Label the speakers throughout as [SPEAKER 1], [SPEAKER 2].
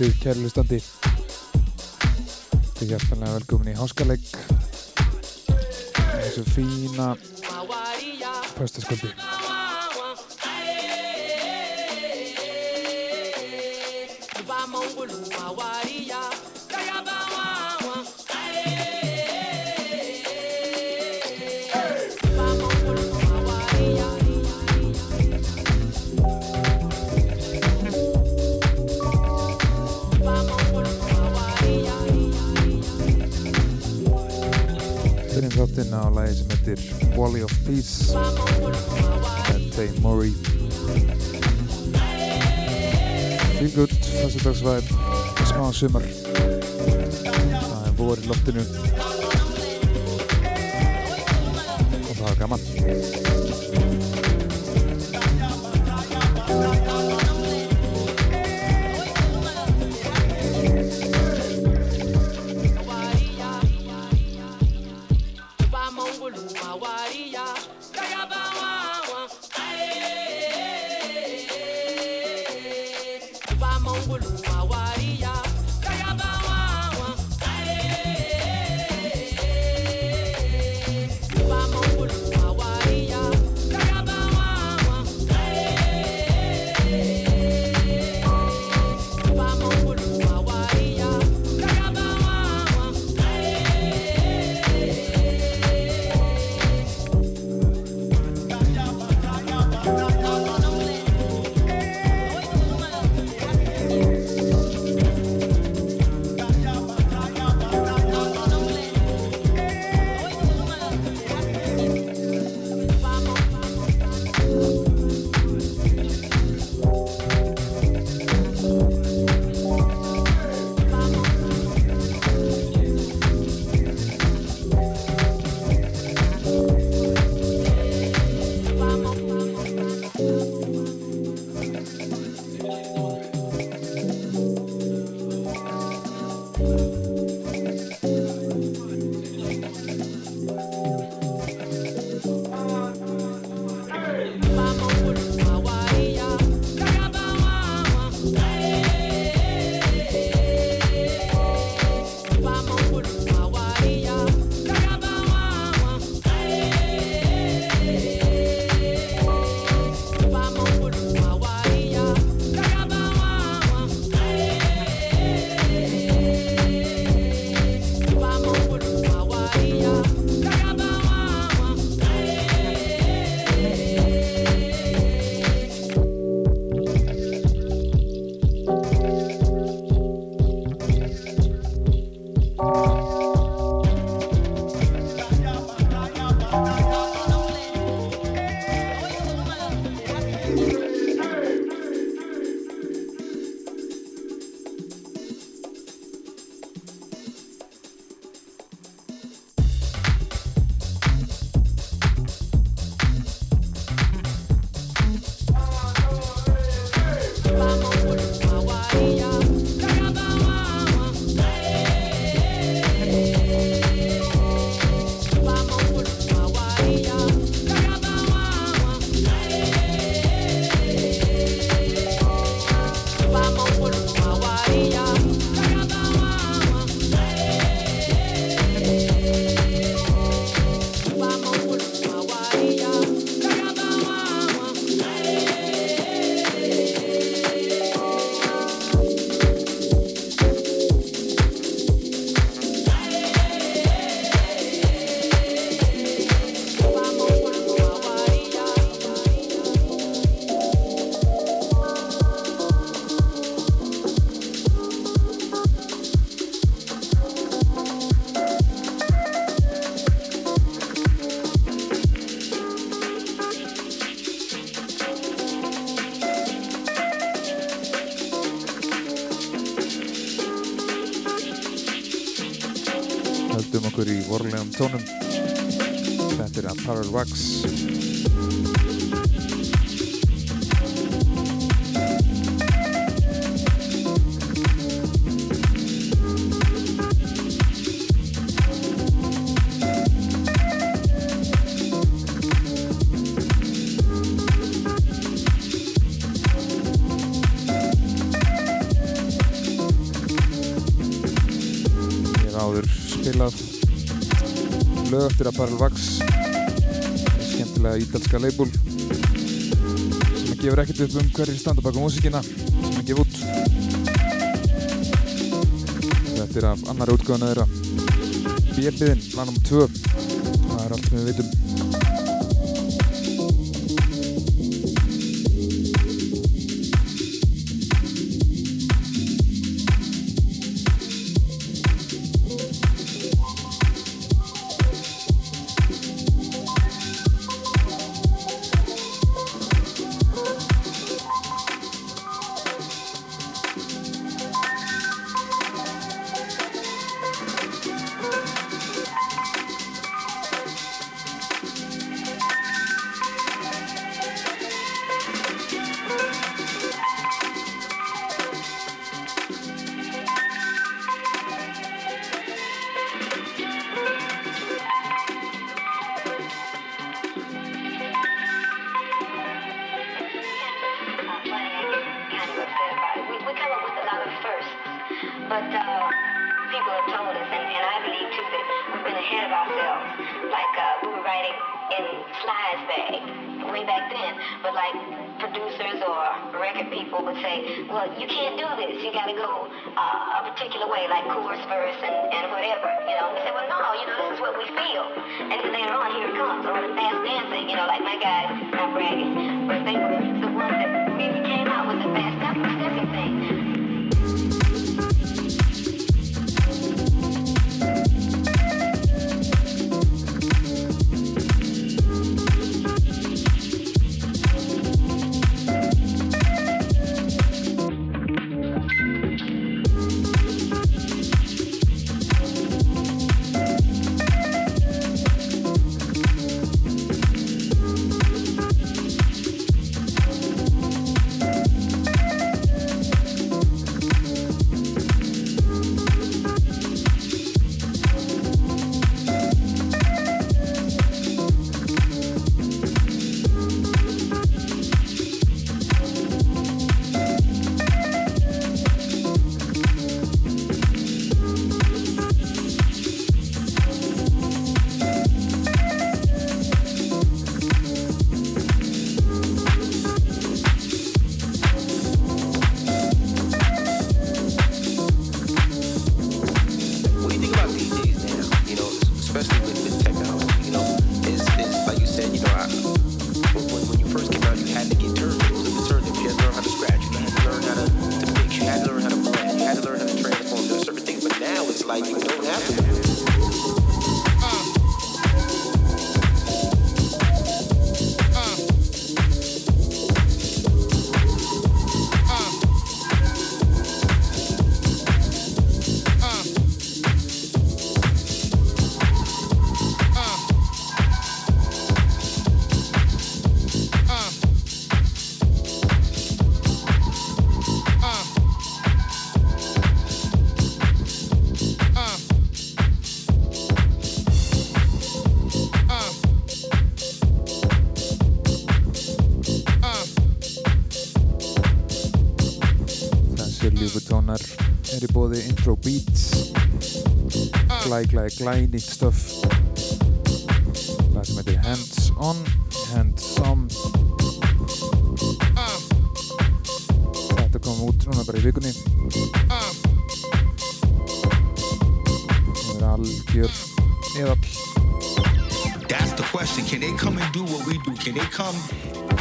[SPEAKER 1] kvöldið, kæri lustandi. Þetta er hjertanlega velkomin í háskalegg. Þessu fína fyrstaskvöldi. Þáttinn á lagi sem heitir Wally of Peace með Tay Murray. Feel good, fyrstudagsvæð, smá sumar. Það er vor í loftinu og það er gaman.
[SPEAKER 2] Eftir að Barrel Wax skemmtilega ídalska label sem gefur ekkert upp um hverjir standa baka músíkina sem að gefa út. Þetta er af annar útgáðan að þeirra. Bélbiðin, lanum 2 það er allt sem við veitum beats. Stuff. Hands on, hands on. Algjör.
[SPEAKER 3] That's the question. Can they come and do what we do? Can they come?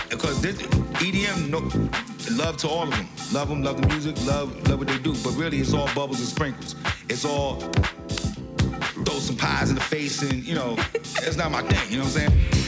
[SPEAKER 3] Because this EDM, no, love to all of them. Love them, love the music, love, love what they do. But really, it's all bubbles and sprinkles. It's all throw some pies in the face, and you know, that's not my thing. You know what I'm saying?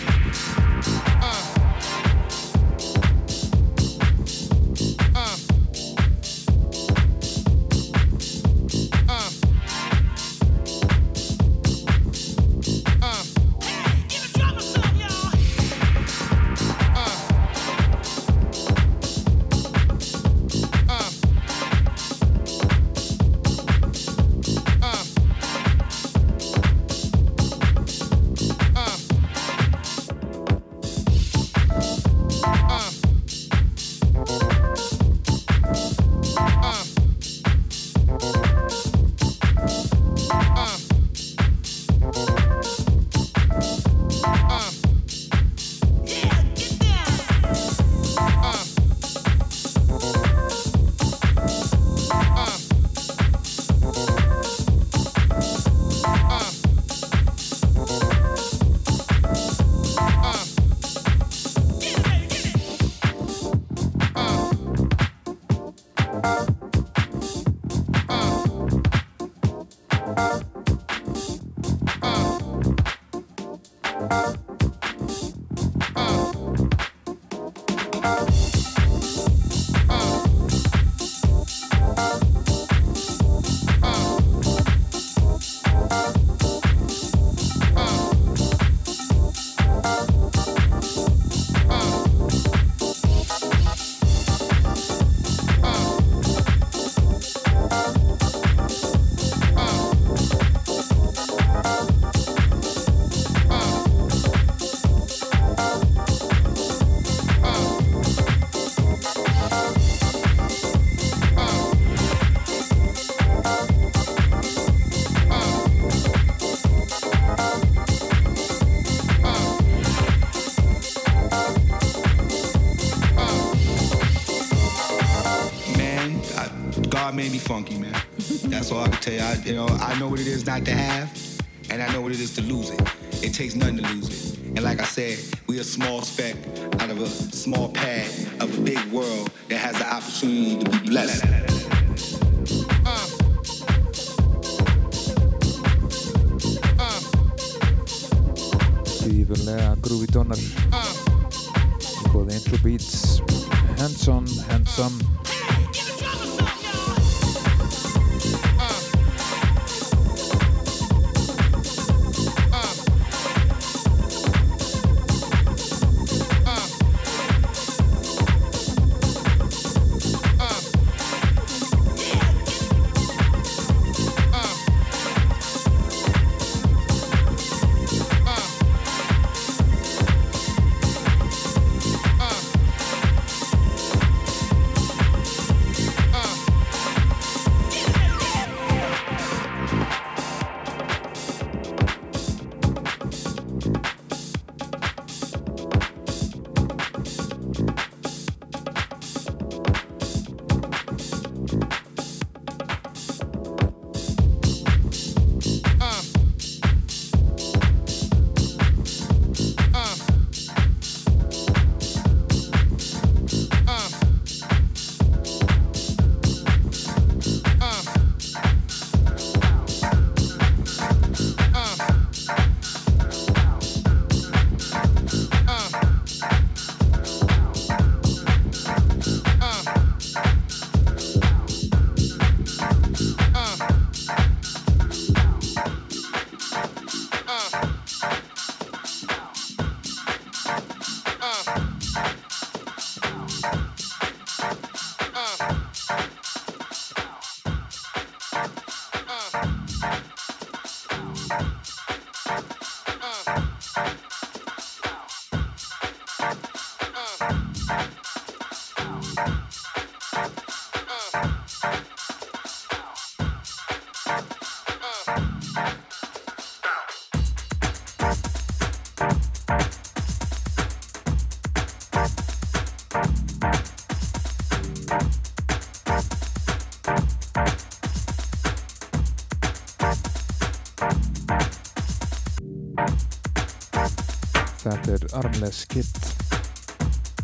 [SPEAKER 1] Þetta er Armless Kid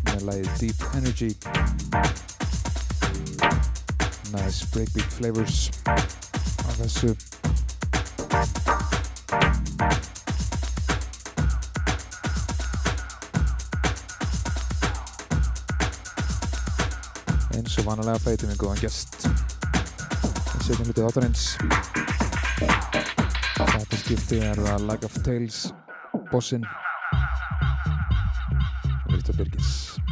[SPEAKER 1] með lagið Deep Energy. Nice breakbeat flavors á þessu. Eins og vanalega fætum við góðan gest. Í setjum hluti þáttarins. Þetta skipti er Lag of Tales bossinn Viktor Birgis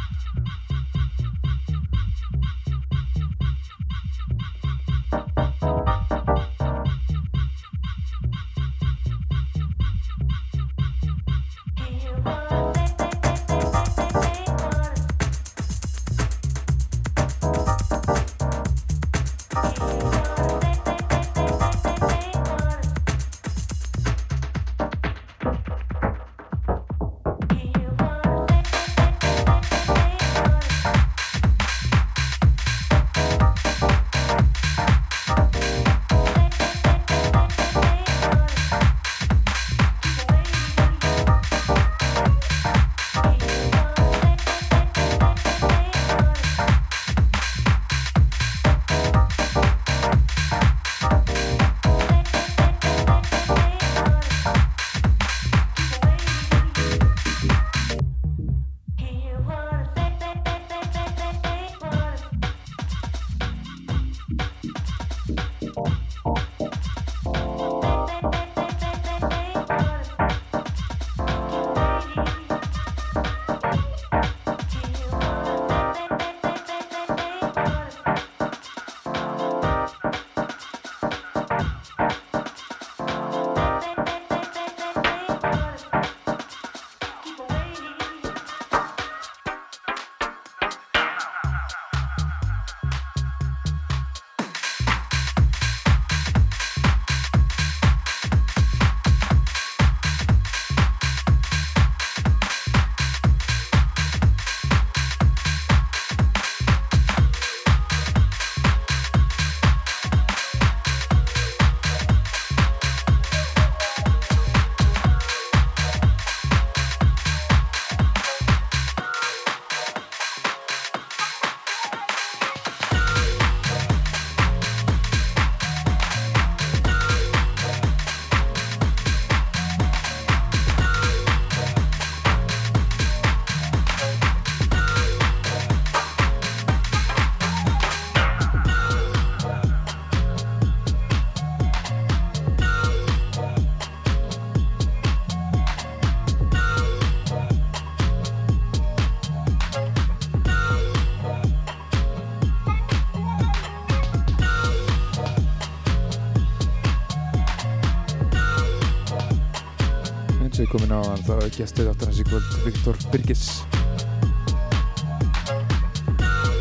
[SPEAKER 1] þá er gæstuð áttur hans í kvöld Viktor Birgis.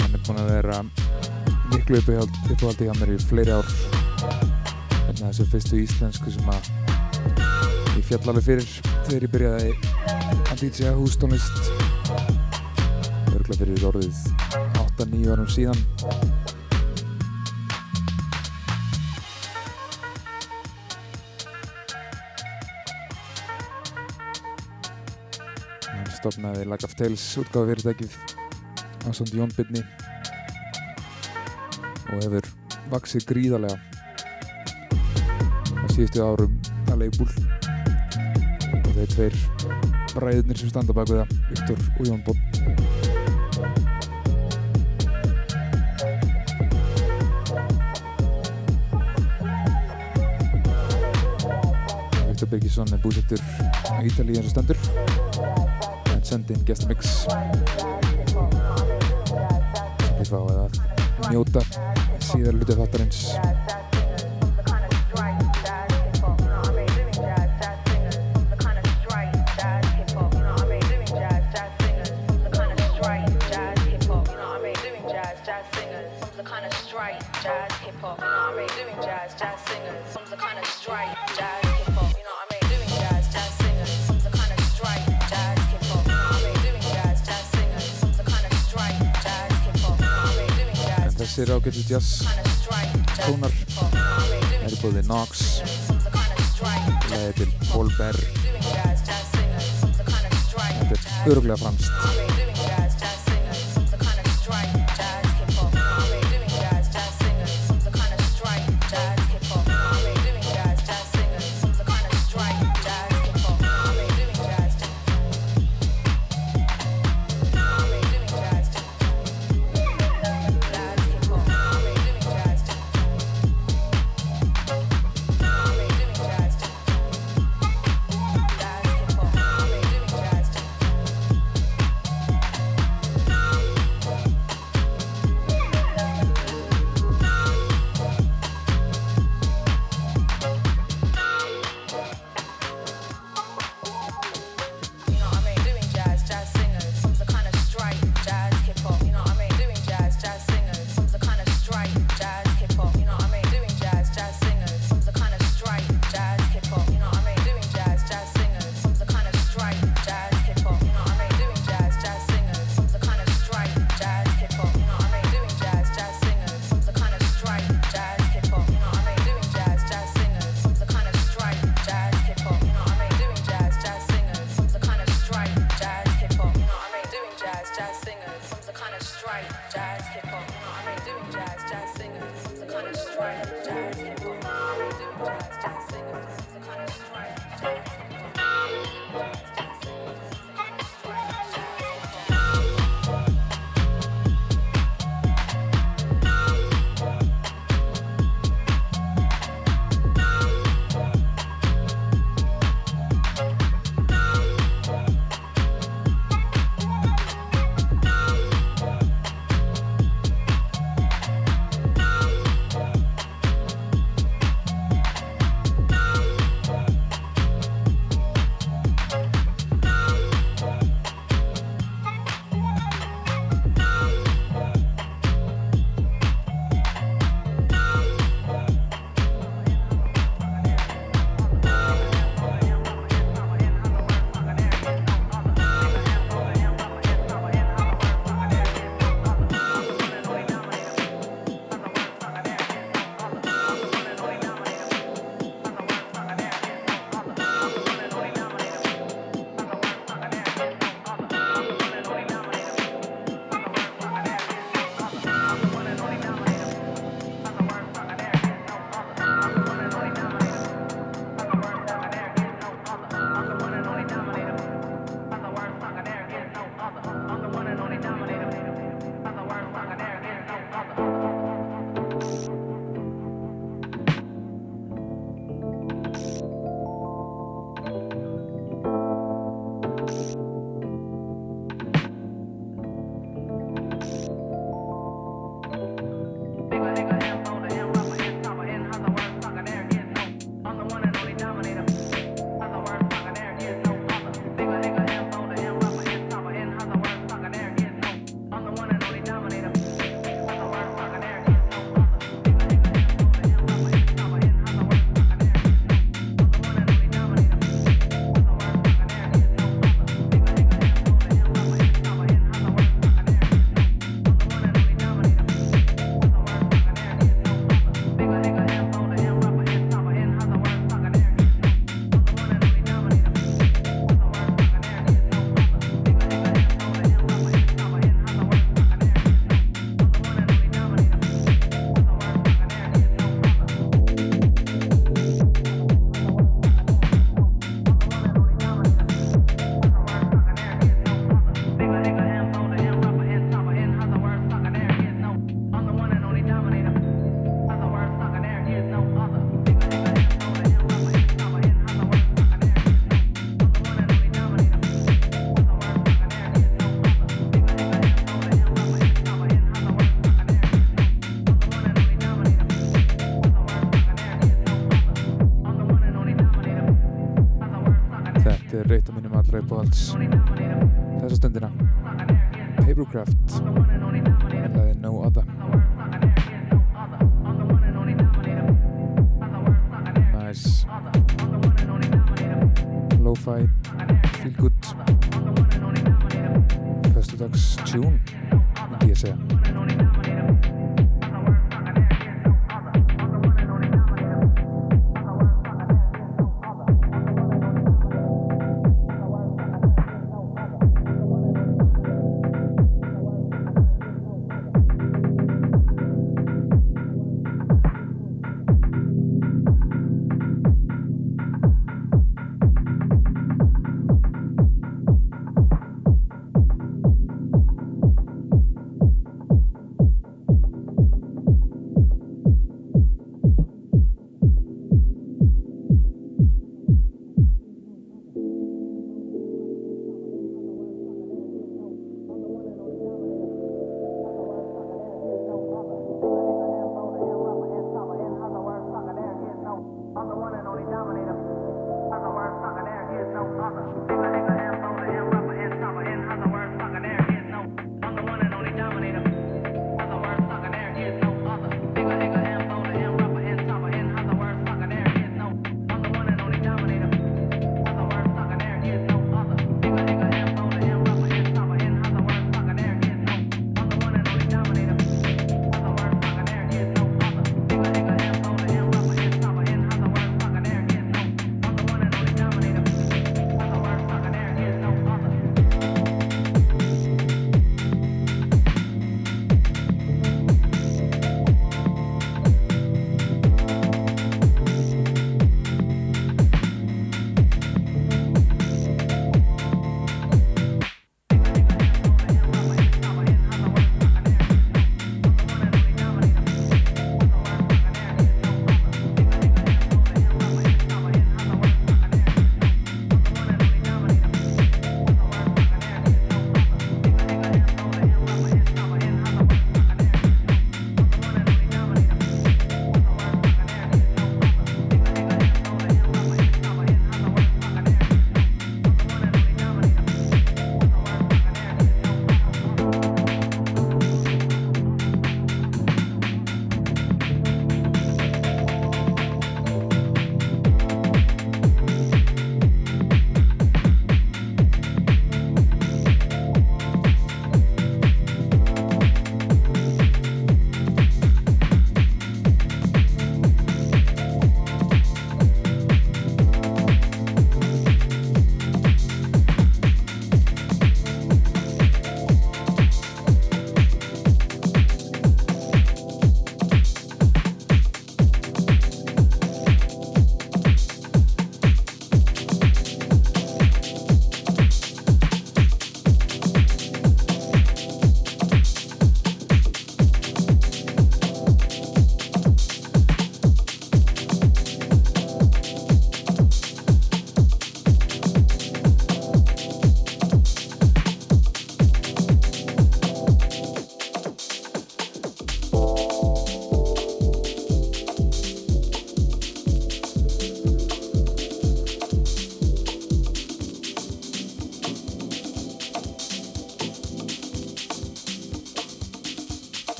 [SPEAKER 1] Hann er búinn að vera miklu uppáhaldi hjá mér í fleiri ár. En þessu fyrstu íslensku sem að ég fjall alveg fyrir þegar ég byrjaði að DJ hústónlist örgla fyrir orðið 8-9 árum síðan stopnaði Lag of Tales útgáðu fyrirtækið á svond Jón Byrni og hefur vaksið gríðarlega á síðustu árum að leifbúl og þeir tveir bræðurnir sem standa bak við það Viktor og Jón Bótt Birgisson er búsettur á Ítalíu eins og stendur en sendi inn gestamix við fáið að njóta síðar luti þáttarins þessir ágættu jazz tónar. Er búið Nox leðið til Paul Berr þetta er öruglega franskt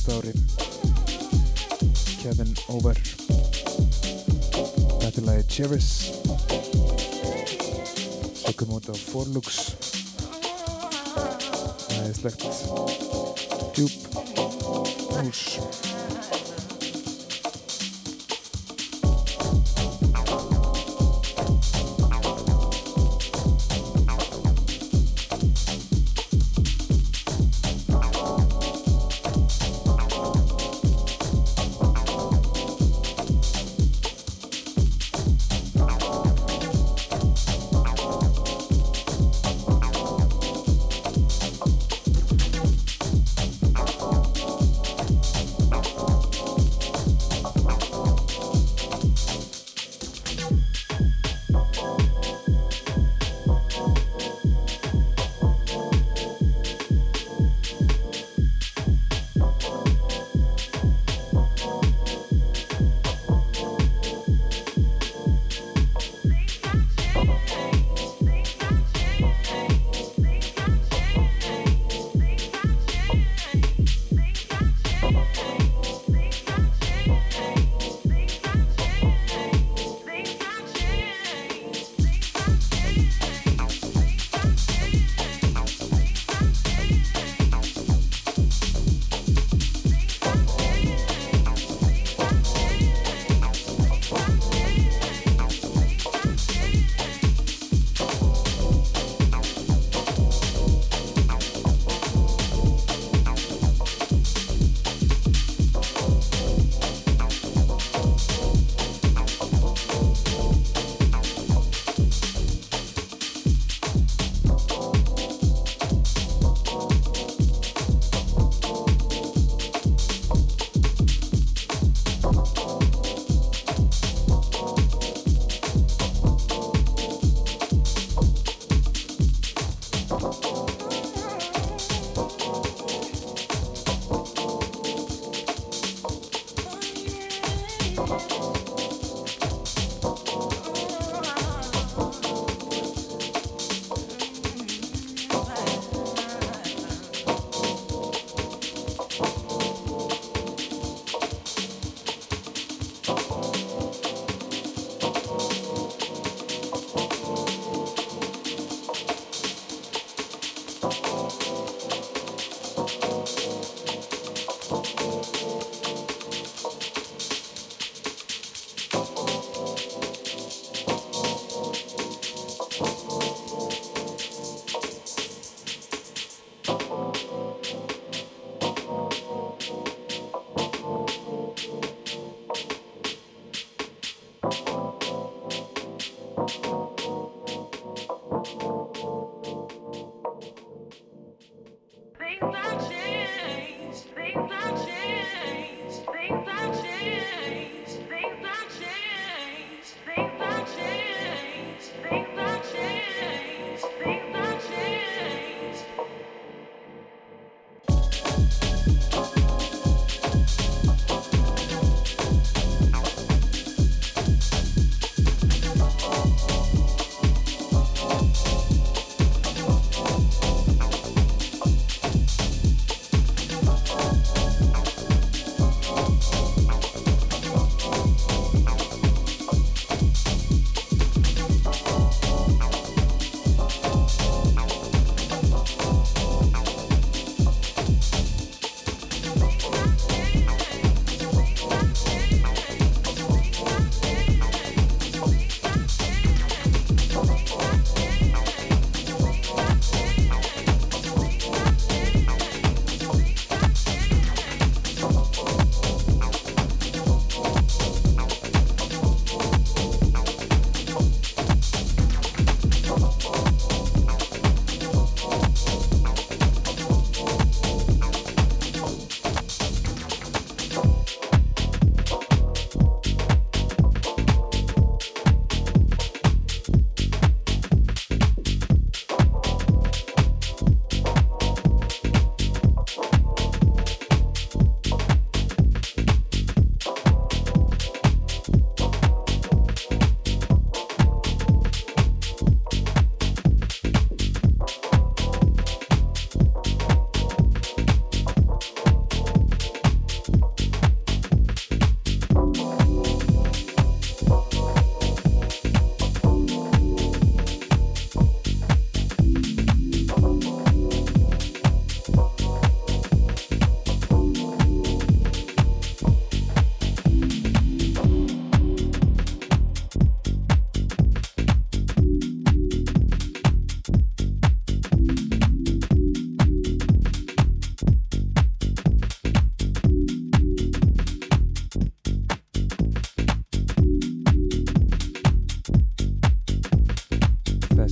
[SPEAKER 1] síðasta ári Kevin Over. Þetta er lagi Cherish Svo kom út á Forlux Það er slegt djúb hús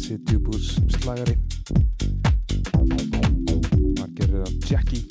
[SPEAKER 1] þessi djúbúrs slagari. Margir er að Jackie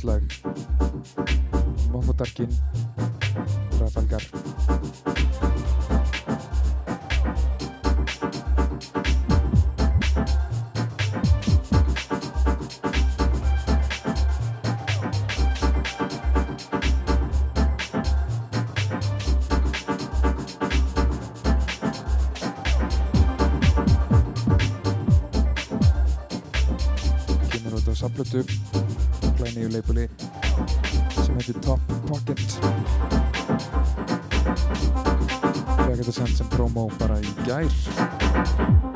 [SPEAKER 1] gríðarlega skemmtilegt lag Moffodarkin Trafalgar kemur út samplötu glæníu leipuli sem heitir Top Pocket. Fekk þetta sendt sem promo bara í gær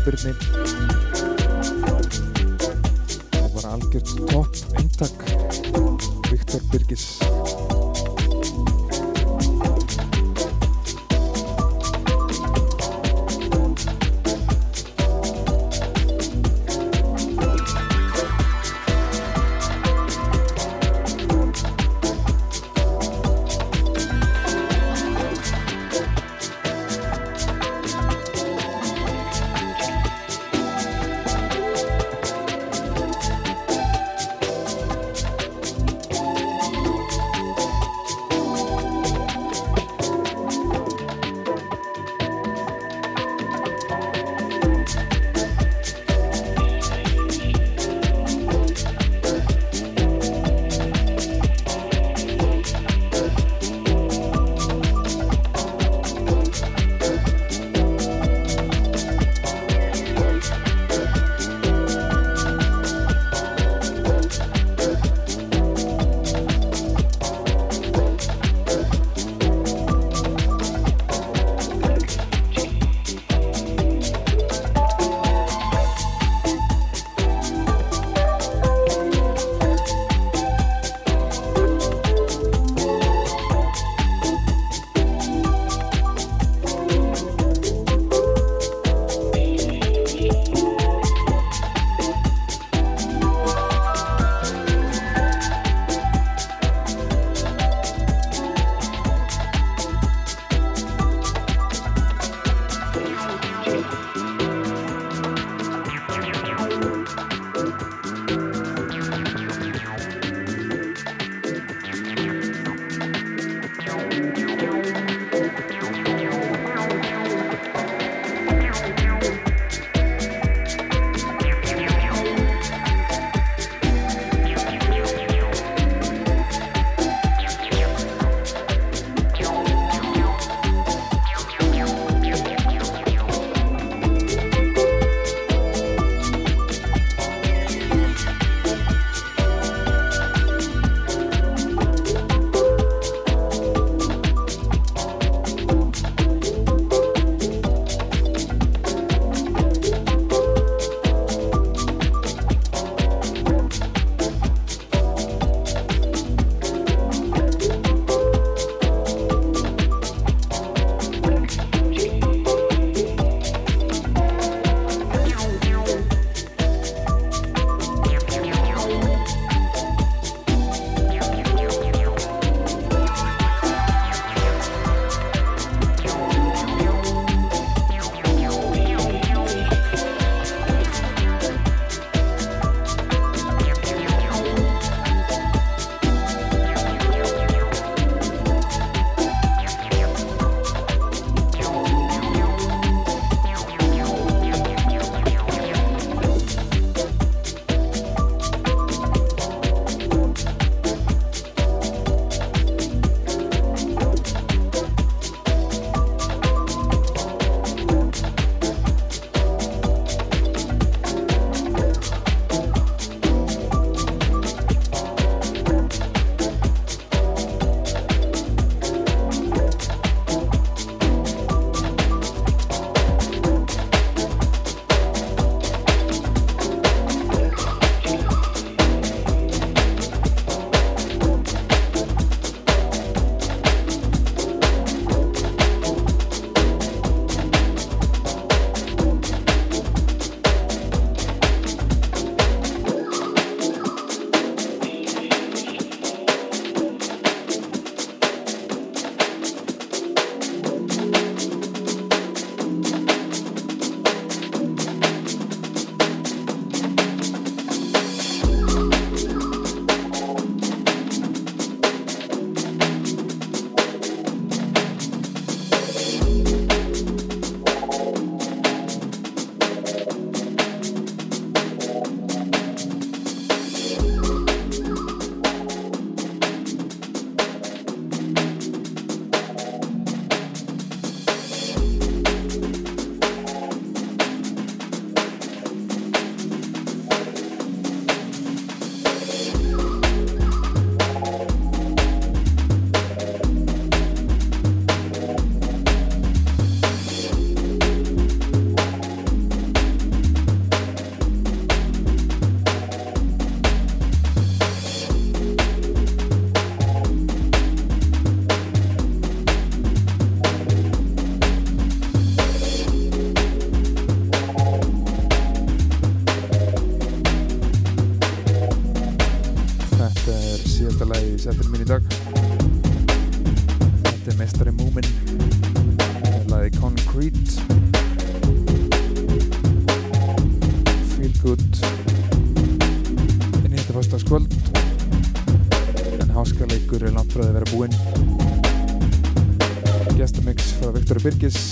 [SPEAKER 1] og Circus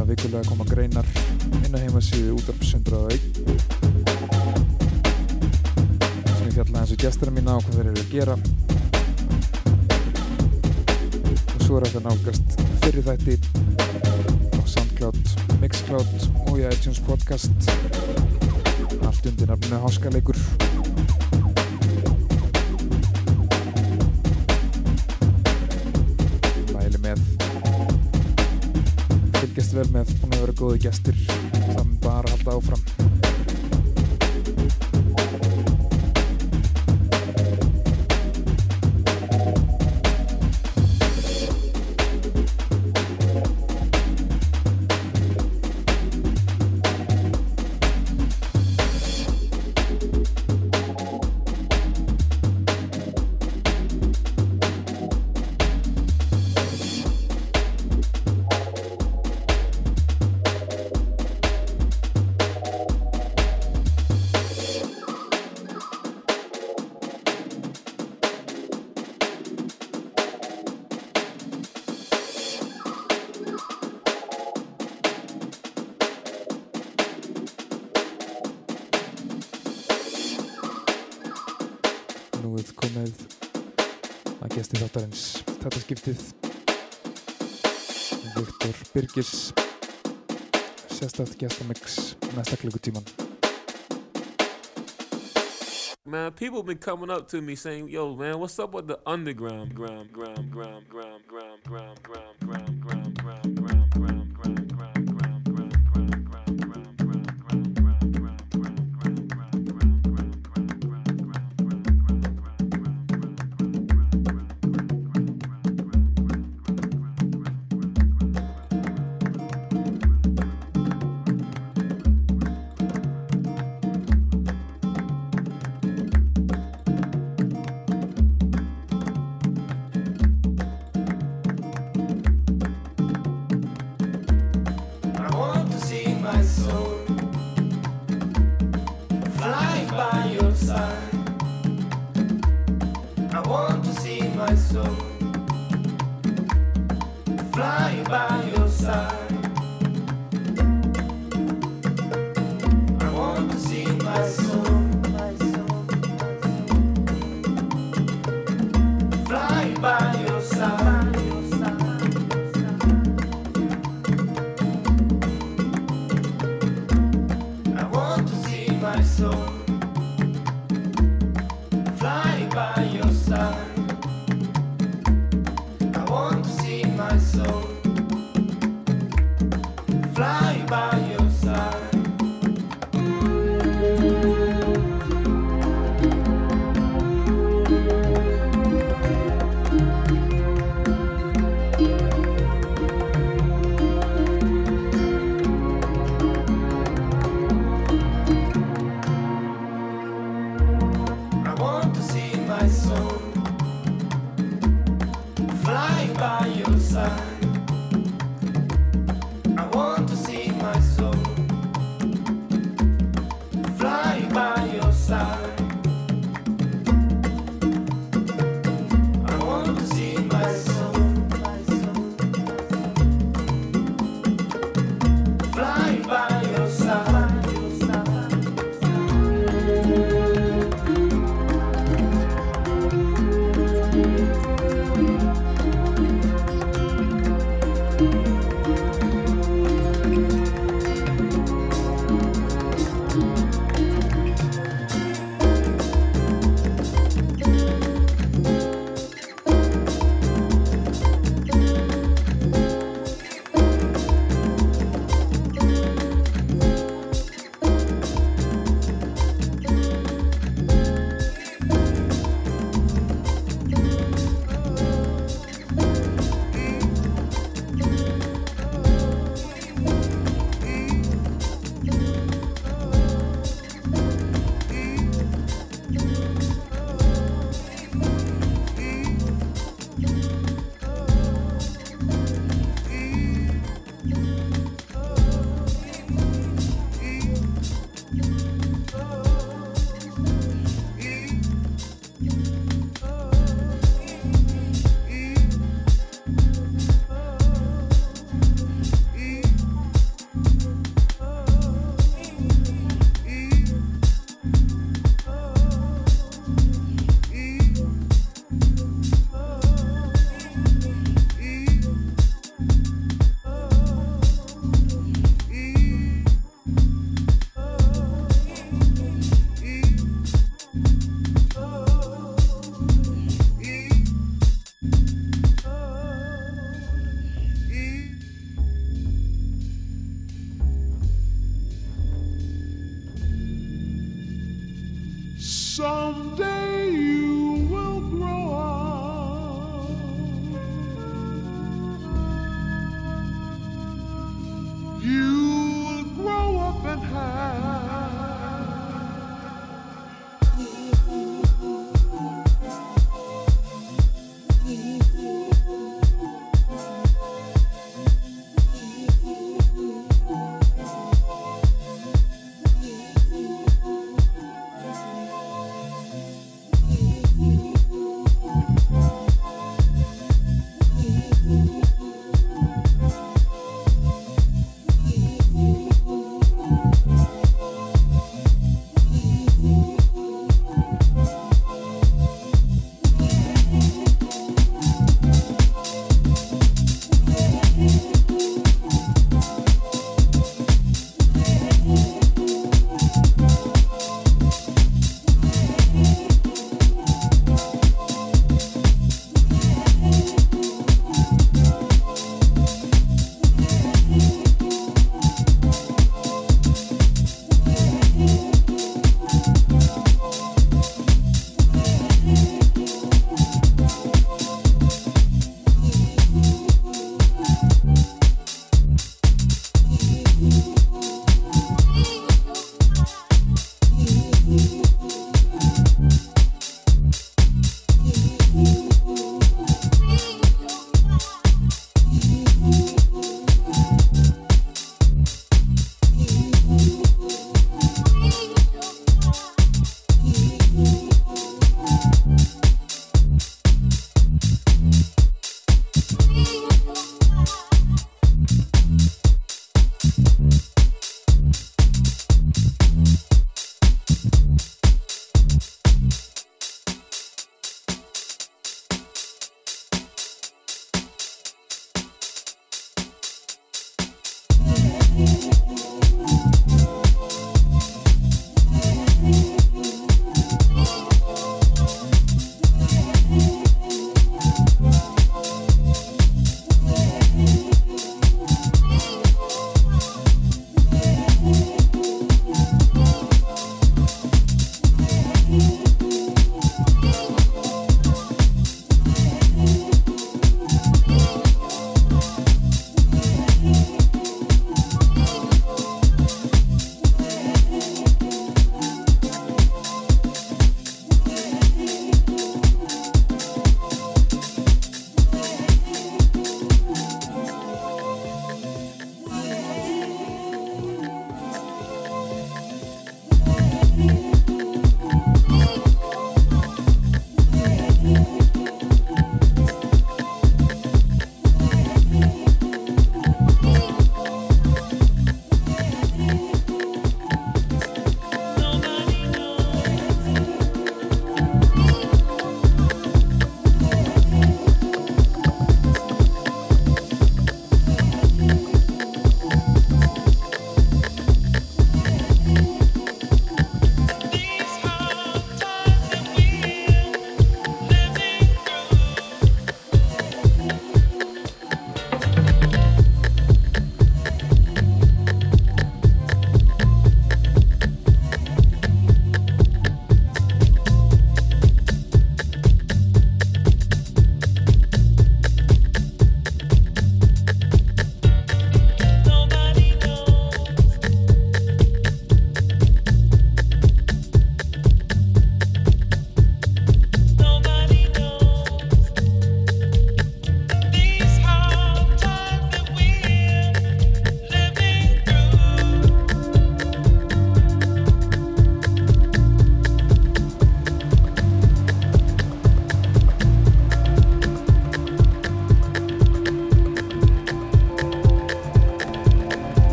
[SPEAKER 1] að vikulega koma greinar inn á heimasíðu útarpsundraðu sem ég fjalla eins og gestura mína og hvað þeir eru að gera. Og svo er þetta nálgast fyrir þætti á Soundcloud, Mixcloud og í iTunes Podcast. Allt undir nafninu Háskaleikur búin að kvöldið Viktor Birgis sérstætt gestamix næsta klukkutíman
[SPEAKER 4] Man, people been coming up to me saying, yo man, what's up with the underground ground, ground, ground, ground, ground, ground, ground, ground, ground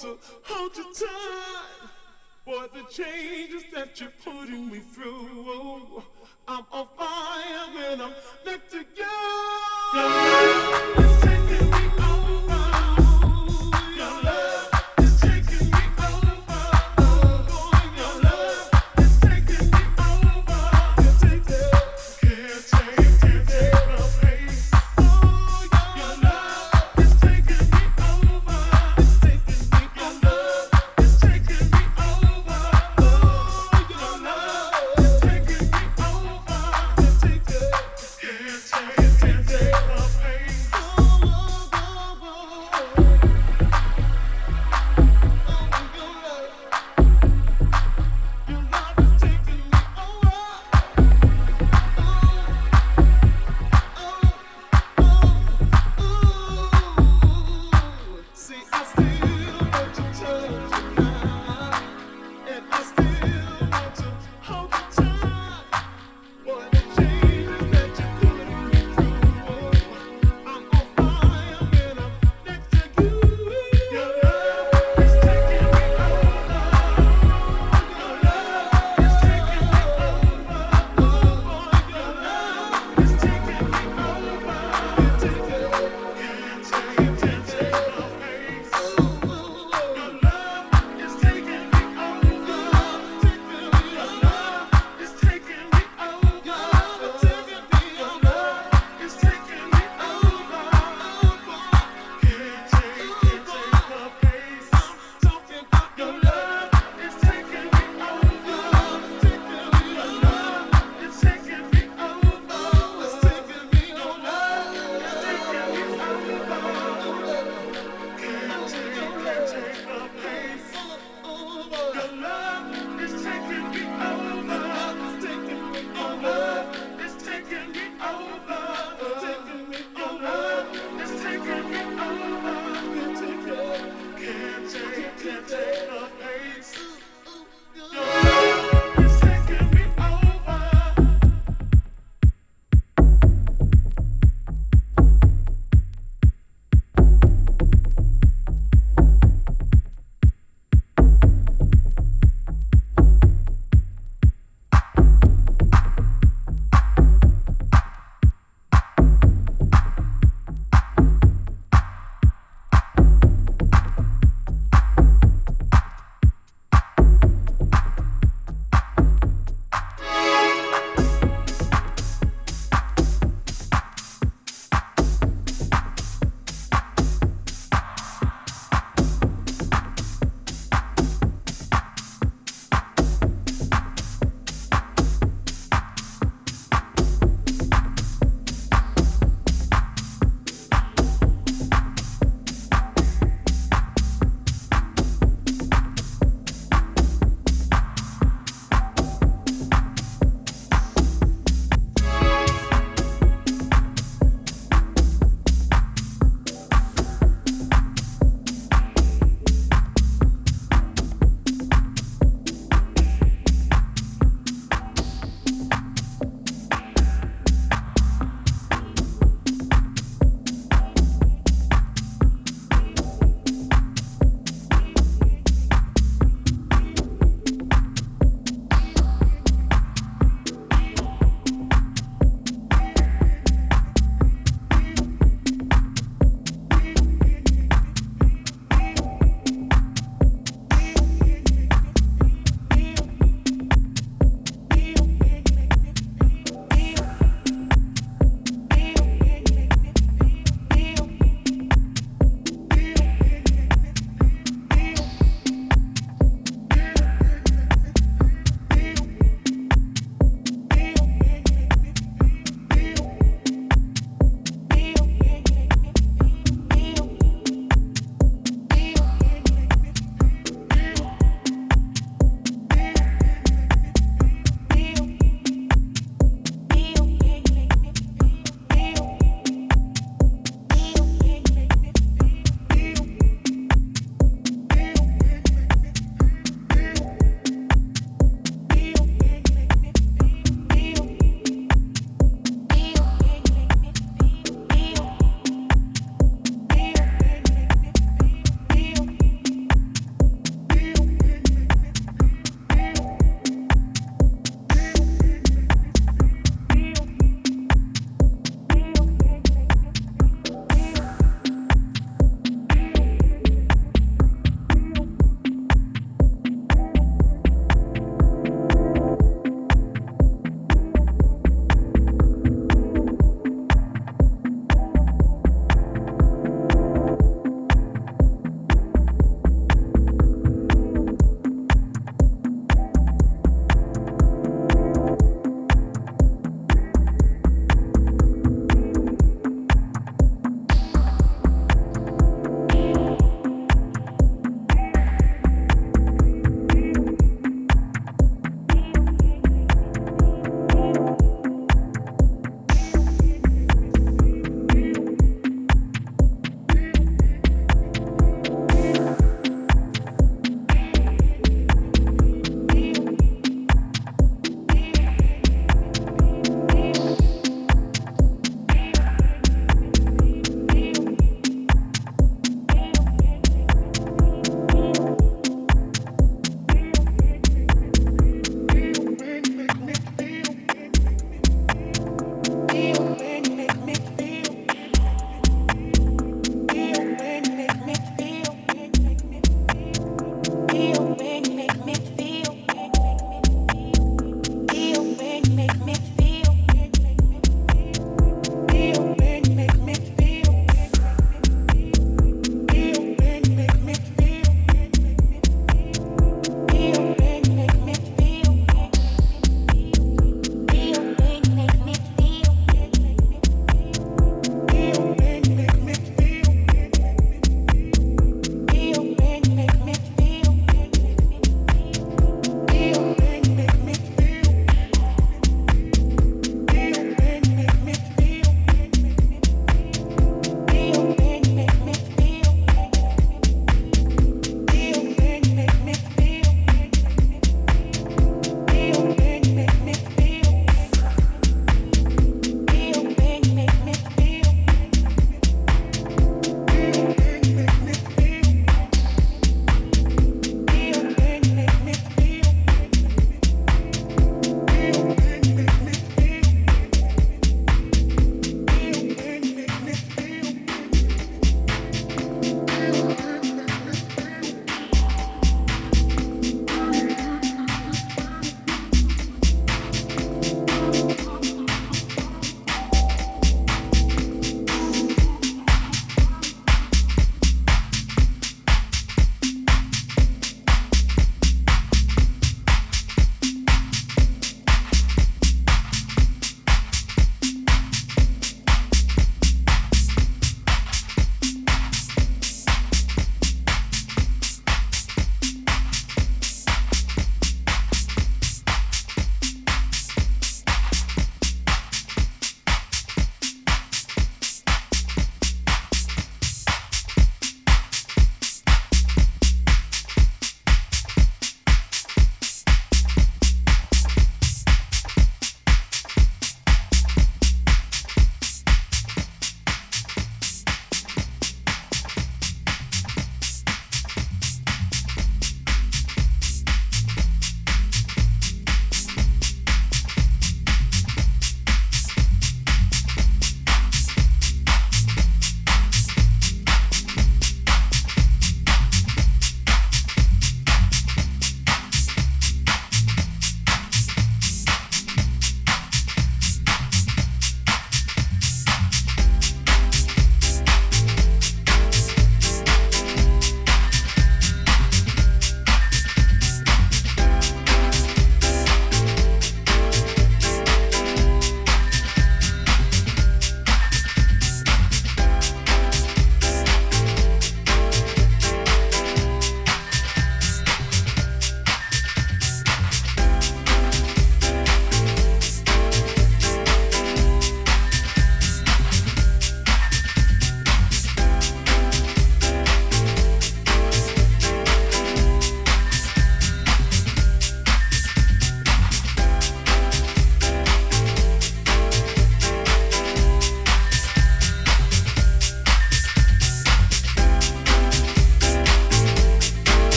[SPEAKER 5] to
[SPEAKER 6] hold you tight for the changes that you're putting me through. I'm on fire and I'm next to you.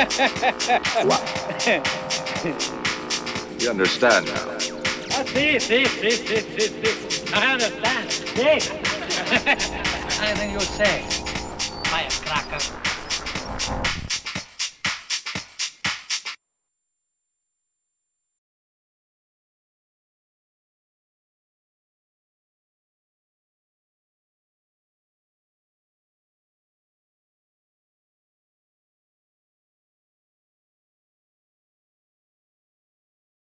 [SPEAKER 7] what? You understand
[SPEAKER 8] now?
[SPEAKER 9] Oh, I see, see, see, see, see, see. I understand. See? I think you're saying.